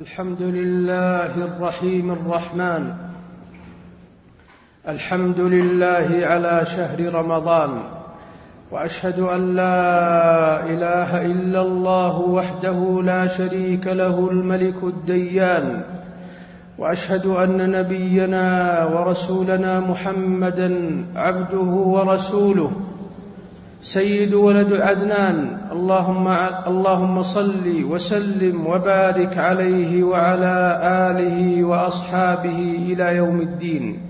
الحمد لله الرحيم الرحمن. الحمد لله على شهر رمضان. وأشهد أن لا إله إلا الله وحده لا شريك له الملك الديان. وأشهد أن نبينا ورسولنا محمدا عبده ورسوله. سيد ولد عدنان اللهم اللهم صل وسلم وبارك عليه وعلى آله وأصحابه إلى يوم الدين.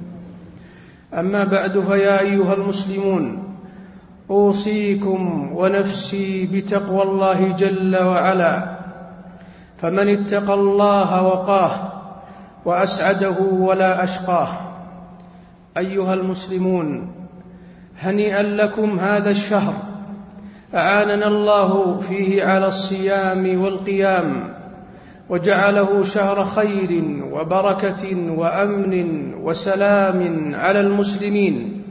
أما بعد فيا أيها المسلمون أوصيكم ونفسي بتقوى الله جل وعلا. فمن اتقى الله وقاه وأسعده ولا أشقاه. أيها المسلمون هنيئا لكم هذا الشهر. أعاننا الله فيه على الصيام والقيام وجعله شهر خير وبركة وأمن وسلام على المسلمين.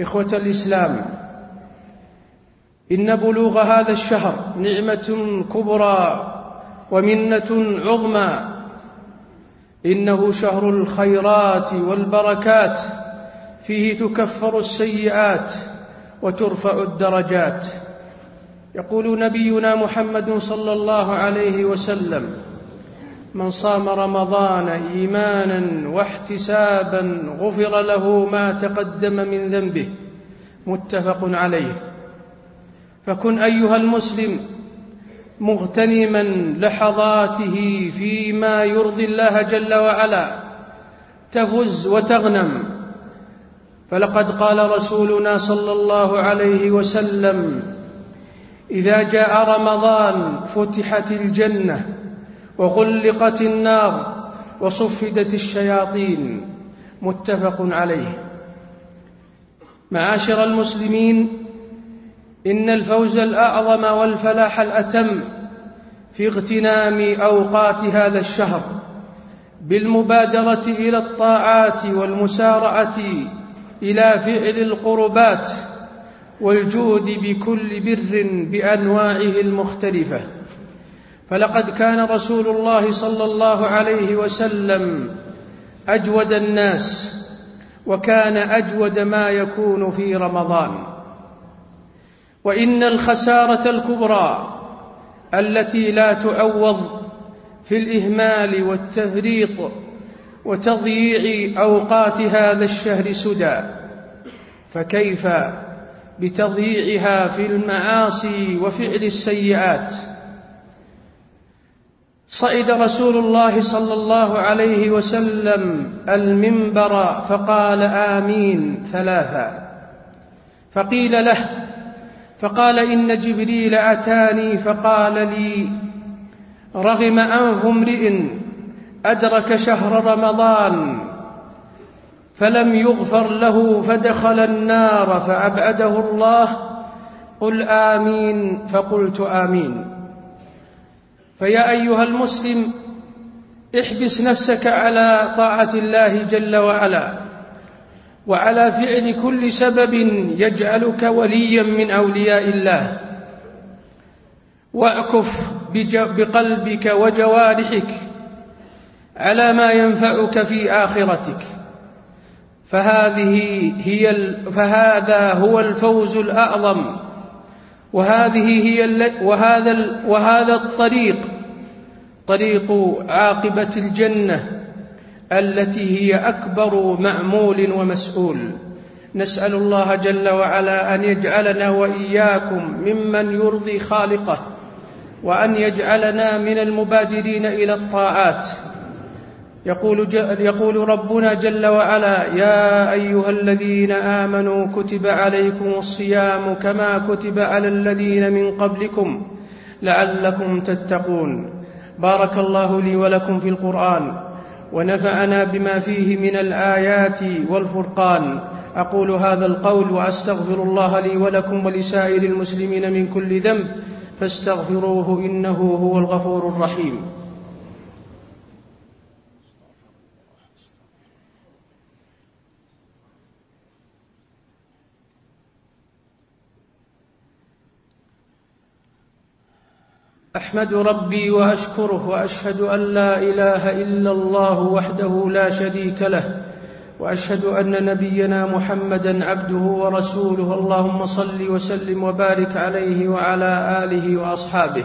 إخوة الإسلام إن بلوغ هذا الشهر نعمة كبرى ومنة عظمى. إنه شهر الخيرات والبركات. فيه تكفر السيئات وترفع الدرجات. يقول نبينا محمد صلى الله عليه وسلم من صام رمضان إيمانا واحتسابا غفر له ما تقدم من ذنبه متفق عليه. فكن أيها المسلم مغتنما لحظاته فيما يرضي الله جل وعلا تفز وتغنم فلقد قال رسولنا صلى الله عليه وسلم إذا جاء رمضان فتحت الجنة وغلقت النار وصفدت الشياطين متفق عليه. معاشر المسلمين إن الفوز الأعظم والفلاح الأتم في اغتنام أوقات هذا الشهر بالمبادرة إلى الطاعات والمسارعة إلى فعل القربات والجود بكل بر بأنواعه المختلفة. فلقد كان رسول الله صلى الله عليه وسلم أجود الناس وكان أجود ما يكون في رمضان. وإن الخسارة الكبرى التي لا تعوض في الإهمال والتفريط وتضييع أوقات هذا الشهر سدى. فكيف بتضييعها في المعاصي وفعل السيئات؟ صعد رسول الله صلى الله عليه وسلم المنبر فقال آمين ثلاثا فقيل له فقال إن جبريل أتاني فقال لي رغم أنف امرئ أدرك شهر رمضان فلم يغفر له فدخل النار فأبعده الله قل آمين فقلت آمين. فيا أيها المسلم احبس نفسك على طاعة الله جل وعلا وعلى فعل كل سبب يجعلك وليا من أولياء الله. واعكف بقلبك وجوارحك على ما ينفعك في آخرتك؟ فهذه هي فهذا هو الفوز الأعظم. وهذه هي وهذا وهذا الطريق طريق عاقبة الجنة التي هي أكبر مأمول ومسؤول. نسأل الله جل وعلا أن يجعلنا وإياكم ممن يرضي خالقه وأن يجعلنا من المبادرين إلى الطاعات. يقول, يقول ربنا جل وعلا يا أيها الذين آمنوا كتب عليكم الصيام كما كتب على الذين من قبلكم لعلكم تتقون. بارك الله لي ولكم في القرآن ونفعنا بما فيه من الآيات والفرقان. أقول هذا القول وأستغفر الله لي ولكم ولسائر المسلمين من كل ذنب فاستغفروه إنه هو الغفور الرحيم. أحمد ربي وأشكره وأشهد أن لا إله إلا الله وحده لا شريك له وأشهد أن نبينا محمدا عبده ورسوله. اللهم صل وسلم وبارك عليه وعلى آله وأصحابه.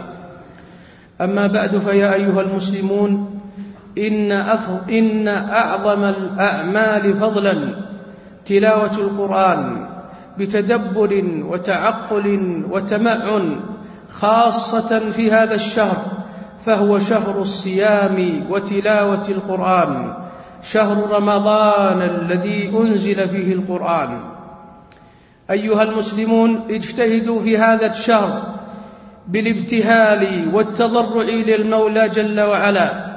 أما بعد فيا أيها المسلمون إن, إن أعظم الأعمال فضلا تلاوة القرآن بتدبر وتعقل وتمعن خاصة في هذا الشهر فهو شهر الصيام وتلاوة القرآن شهر رمضان الذي أنزل فيه القرآن. أيها المسلمون اجتهدوا في هذا الشهر بالابتهال والتضرع للمولى جل وعلا.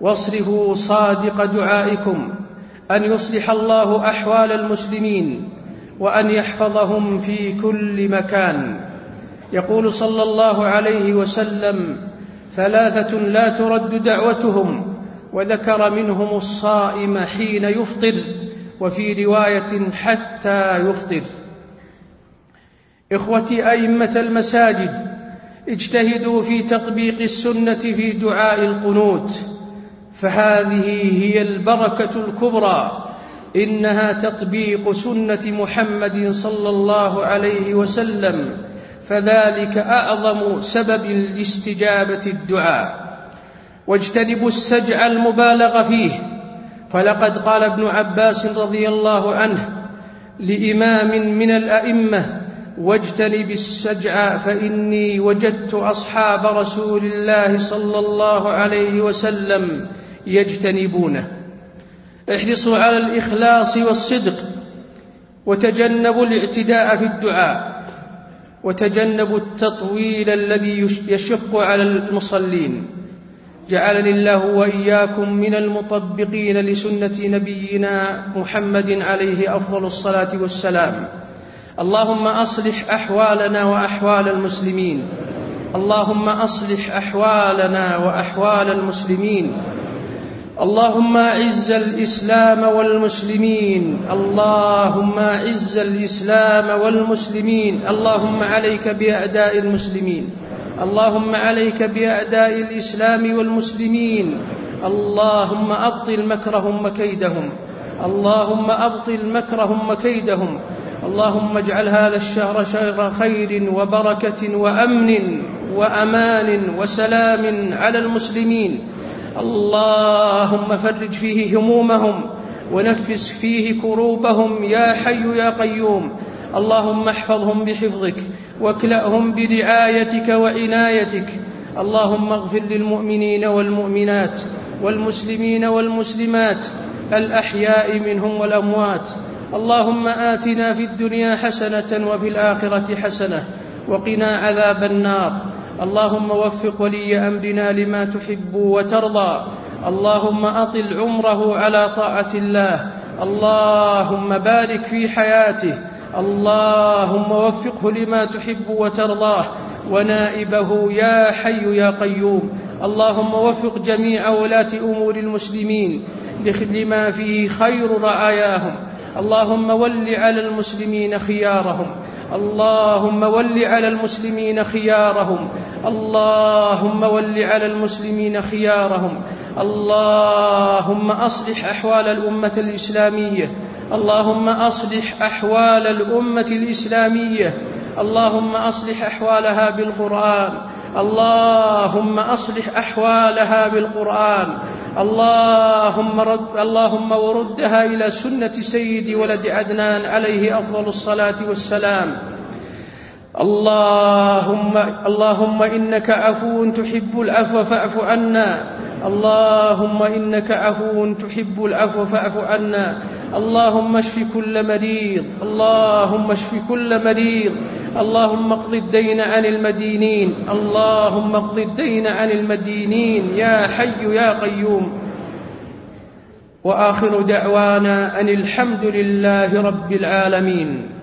واصرفوا صادق دعائكم أن يصلح الله أحوال المسلمين وأن يحفظهم في كل مكان. يقول صلى الله عليه وسلم ثلاثة لا ترد دعوتهم وذكر منهم الصائم حين يفطر وفي رواية حتى يفطر. إخوتي أئمة المساجد اجتهدوا في تطبيق السنة في دعاء القنوت فهذه هي البركة الكبرى إنها تطبيق سنة محمد صلى الله عليه وسلم. فذلك أعظم سبب لاستجابة الدعاء. واجتنبوا السجع المبالغ فيه. فلقد قال ابن عباس رضي الله عنه لإمام من الأئمة واجتنب السجع فإني وجدت أصحاب رسول الله صلى الله عليه وسلم يجتنبونه. احرصوا على الإخلاص والصدق وتجنبوا الاعتداء في الدعاء. وتجنبوا التطويل الذي يشق على المصلين. جعلني الله وإياكم من المطبقين لسنة نبينا محمد عليه أفضل الصلاة والسلام. اللهم أصلح أحوالنا وأحوال المسلمين. اللهم أصلح أحوالنا وأحوال المسلمين. اللهم اعز الاسلام والمسلمين اللهم اعز الاسلام والمسلمين اللهم عليك بأعداء المسلمين اللهم عليك بأعداء الإسلام والمسلمين اللهم أبطل مكرهم وكيدهم اللهم أبطل مكرهم وكيدهم اللهم اجعل هذا الشهر شهر خير وبركة وأمن وأمان وسلام على المسلمين. اللهم فرج فيه همومهم ونفس فيه كروبهم يا حي يا قيوم. اللهم احفظهم بحفظك واكلأهم برعايتك وعنايتك. اللهم اغفر للمؤمنين والمؤمنات والمسلمين والمسلمات الأحياء منهم والأموات. اللهم آتنا في الدنيا حسنة وفي الآخرة حسنة وقنا عذاب النار. اللهم وفق ولي أمرنا لما تحب وترضى. اللهم أطل عمره على طاعة الله. اللهم بارك في حياته. اللهم وفقه لما تحب وترضاه. ونائبه يا حي يا قيوم. اللهم وفق جميع ولاه أمور المسلمين. لما فيه خير رعاياهم. اللهم ول على المسلمين خيارهم. اللهم ول على المسلمين خيارهم. اللهم ول على المسلمين خيارهم. اللهم أصلح أحوال الأمة الإسلامية. اللهم أصلح أحوال الأمة الإسلامية. اللهم أصلح أحوالها بالقرآن. اللهم أصلح أحوالها بالقرآن. اللهم رد اللهم وردها إلى سنة سيد ولد عدنان عليه أفضل الصلاة والسلام. اللهم اللهم إنك عفو تحب العفو فاعف عنا. اللهم إنك عفو تحب العفو فاعف عنا. اللهم اشف كل مريض. اللهم اشف كل مريض. اللهم اقض الدين عن المدينين. اللهم اقض الدين عن المدينين. يا حي يا قيوم. وآخر دعوانا أن الحمد لله رب العالمين.